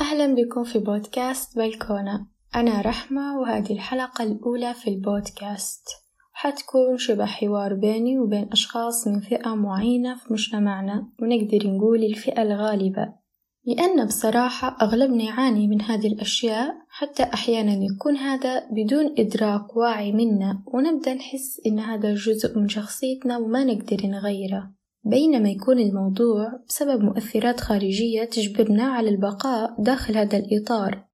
أهلا بكم في بودكاست بلكونة. أنا رحمة وهذه الحلقة الأولى في البودكاست. حتكون شبه حوار بيني وبين أشخاص من فئة معينة في مجتمعنا ونقدر نقول الفئة الغالبة. لأن بصراحة أغلبنا يعاني من هذه الأشياء حتى أحيانا يكون هذا بدون إدراك واعي منا ونبدأ نحس إن هذا جزء من شخصيتنا وما نقدر نغيره. بينما يكون الموضوع بسبب مؤثرات خارجية تجبرنا على البقاء داخل هذا الإطار.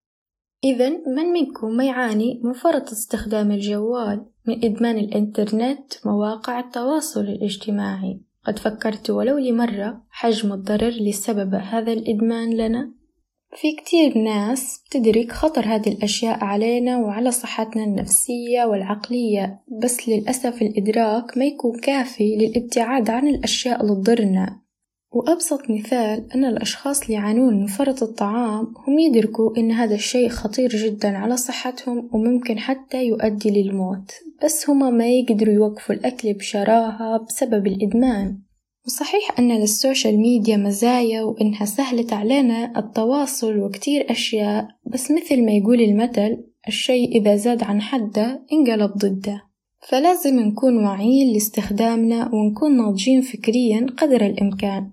إذا من منكم ما يعاني من فرط استخدام الجوال من إدمان الإنترنت مواقع التواصل الاجتماعي؟ قد فكرت ولو لمرة حجم الضرر اللي سبب هذا الإدمان لنا؟ في كتير ناس بتدرك خطر هذه الأشياء علينا وعلى صحتنا النفسية والعقلية بس للأسف الإدراك ما يكون كافي للابتعاد عن الأشياء اللي تضرنا. وأبسط مثال أن الأشخاص اللي يعانون من فرط الطعام هم يدركوا أن هذا الشيء خطير جدا على صحتهم وممكن حتى يؤدي للموت بس هما ما يقدروا يوقفوا الأكل بشراهة بسبب الإدمان. وصحيح أن للسوشيال ميديا مزايا وإنها سهلت علينا التواصل وكتير أشياء بس مثل ما يقول المثل الشيء إذا زاد عن حده انقلب ضده. فلازم نكون واعيين لاستخدامنا ونكون ناضجين فكريا قدر الإمكان.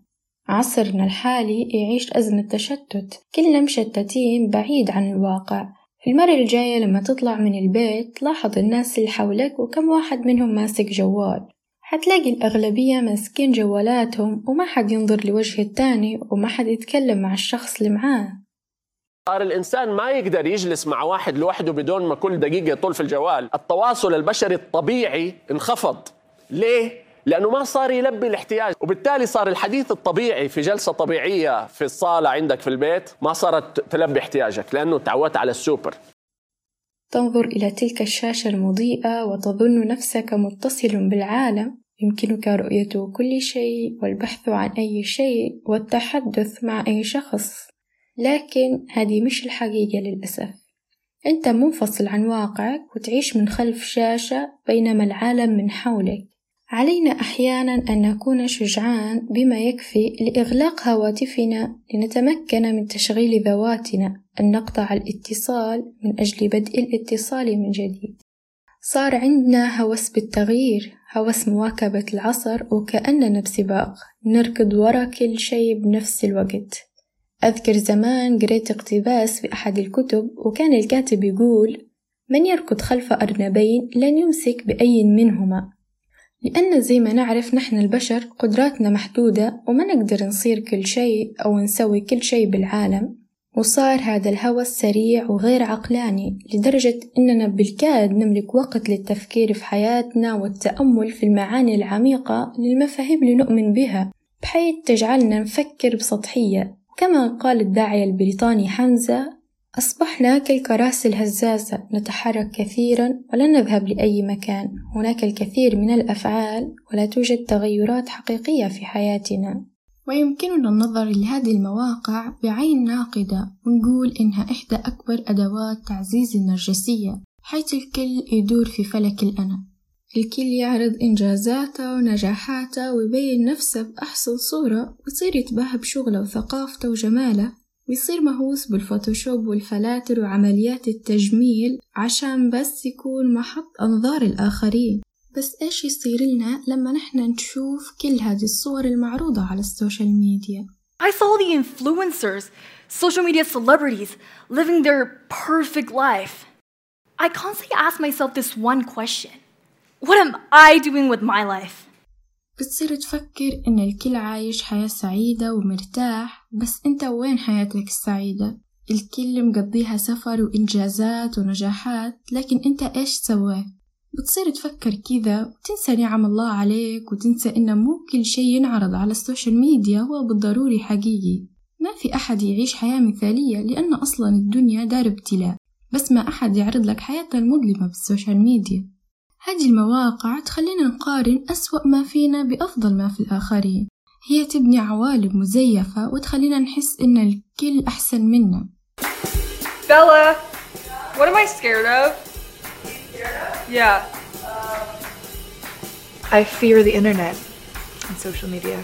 عصرنا الحالي يعيش أزمة تشتت كلنا مشتتين بعيد عن الواقع. المرة الجاية لما تطلع من البيت لاحظ الناس اللي حولك وكم واحد منهم ماسك جوال. حتلاقي الأغلبية ماسكين جوالاتهم وما حد ينظر لوجه التاني وما حد يتكلم مع الشخص اللي معاه. صار الإنسان ما يقدر يجلس مع واحد لوحده بدون ما كل دقيقة يطول في الجوال. التواصل البشري الطبيعي انخفض. ليه؟ لأنه ما صار يلبي الاحتياج. وبالتالي صار الحديث الطبيعي في جلسة طبيعية في الصالة عندك في البيت ما صارت تلبي احتياجك لأنه تعودت على السوبر. تنظر إلى تلك الشاشة المضيئة وتظن نفسك متصل بالعالم. يمكنك رؤية كل شيء والبحث عن أي شيء والتحدث مع أي شخص. لكن هذه مش الحقيقة للأسف. أنت منفصل عن واقعك وتعيش من خلف شاشة بينما العالم من حولك. علينا أحيانا أن نكون شجعان بما يكفي لإغلاق هواتفنا لنتمكن من تشغيل ذواتنا. أن نقطع الاتصال من أجل بدء الاتصال من جديد. صار عندنا هوس بالتغيير هوس مواكبة العصر وكأننا بسباق. نركض ورا كل شيء بنفس الوقت. أذكر زمان قريت اقتباس في أحد الكتب وكان الكاتب يقول من يركض خلف أرنبين لن يمسك بأي منهما. لأن زي ما نعرف نحن البشر قدراتنا محدودة وما نقدر نصير كل شيء أو نسوي كل شيء بالعالم. وصار هذا الهوس سريع وغير عقلاني لدرجة إننا بالكاد نملك وقت للتفكير في حياتنا والتأمل في المعاني العميقة للمفاهيم اللي نؤمن بها. بحيث تجعلنا نفكر بسطحية. كما قال الداعية البريطاني حمزة أصبحنا كالكراسي الهزازة نتحرك كثيرا ولا نذهب لأي مكان. هناك الكثير من الأفعال ولا توجد تغيرات حقيقية في حياتنا. ويمكننا النظر لهذه المواقع بعين ناقدة ونقول إنها إحدى أكبر أدوات تعزيز النرجسية حيث الكل يدور في فلك الأنا. الكل يعرض إنجازاته ونجاحاته ويبين نفسه بأحسن صورة ويصير يتباهى بشغله وثقافته وجماله ويصير مهووس بالفوتوشوب والفلاتر وعمليات التجميل عشان بس يكون محط أنظار الآخرين. بس إيش يصير لنا لما نحن نشوف كل هذه الصور المعروضة على ال social media I saw the influencers, social media celebrities, living their perfect life. I constantly ask myself this one question What am I doing with my life? بتصير تفكر إن الكل عايش حياة سعيدة ومرتاح بس أنت وين حياتك السعيدة؟ الكل مقضيها سفر وإنجازات ونجاحات لكن أنت إيش سويت؟ بتصير تفكر كذا وتنسى نعم الله عليك وتنسى إن مو كل شي ينعرض على ال social media هو بالضروري حقيقي. ما في أحد يعيش حياة مثالية لأن أصلا الدنيا دار ابتلاء بس ما أحد يعرض لك حياته المظلمة بال social media. هذه المواقع تخلينا نقارن أسوأ ما فينا بأفضل ما في الآخرين. هي تبني عوالم مزيفة وتخلينا نحس إن الكل أحسن منا. Bella, what am I scared of? Yeah. I fear the internet and social media.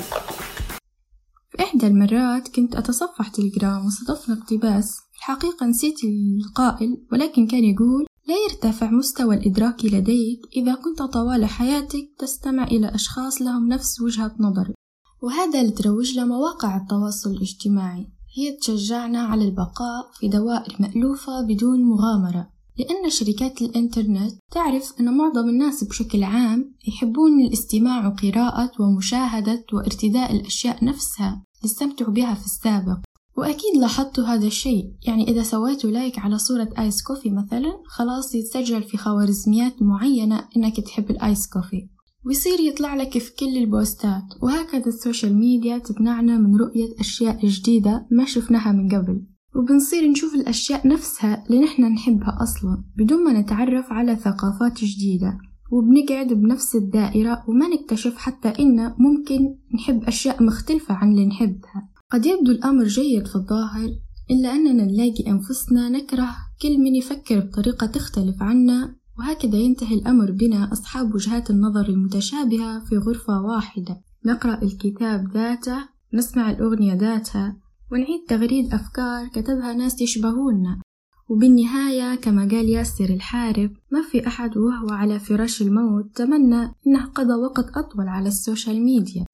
في إحدى المرات كنت أتصفح تليجرام وصادفنا اقتباس الحقيقة نسيت القائل ولكن كان يقول لا يرتفع مستوى الإدراك لديك إذا كنت طوال حياتك تستمع إلى أشخاص لهم نفس وجهة نظرك وهذا اللي تروج له مواقع التواصل الاجتماعي هي تشجعنا على البقاء في دوائر مألوفة بدون مغامرة لأن شركات الإنترنت تعرف أن معظم الناس بشكل عام يحبون الاستماع وقراءة ومشاهدة وارتداء الأشياء نفسها اللي استمتعوا بها في السابق. وأكيد لاحظتوا هذا الشيء. يعني إذا سويتوا like على صورة ice coffee مثلا خلاص يتسجل في خوارزميات معينة إنك تحب ال ice coffee. ويصير يطلع لك في كل البوستات. وهكذا ال social media تمنعنا من رؤية أشياء جديدة ما شفناها من قبل. وبنصير نشوف الأشياء نفسها اللي نحنا نحبها أصلا بدون ما نتعرف على ثقافات جديدة. وبنقعد بنفس الدائرة وما نكتشف حتى إن ممكن نحب أشياء مختلفة عن اللي نحبها. قد يبدو الأمر جيد في الظاهر إلا أننا نلاقي أنفسنا نكره كل من يفكر بطريقة تختلف عنا وهكذا ينتهي الأمر بنا أصحاب وجهات النظر المتشابهة في غرفة واحدة. نقرأ الكتاب ذاته نسمع الأغنية ذاتها ونعيد تغريد أفكار كتبها ناس يشبهونا. وبالنهاية كما قال ياسر الحارب ما في أحد وهو على فراش الموت. تمنى إنه قضى وقت أطول على السوشيال ميديا.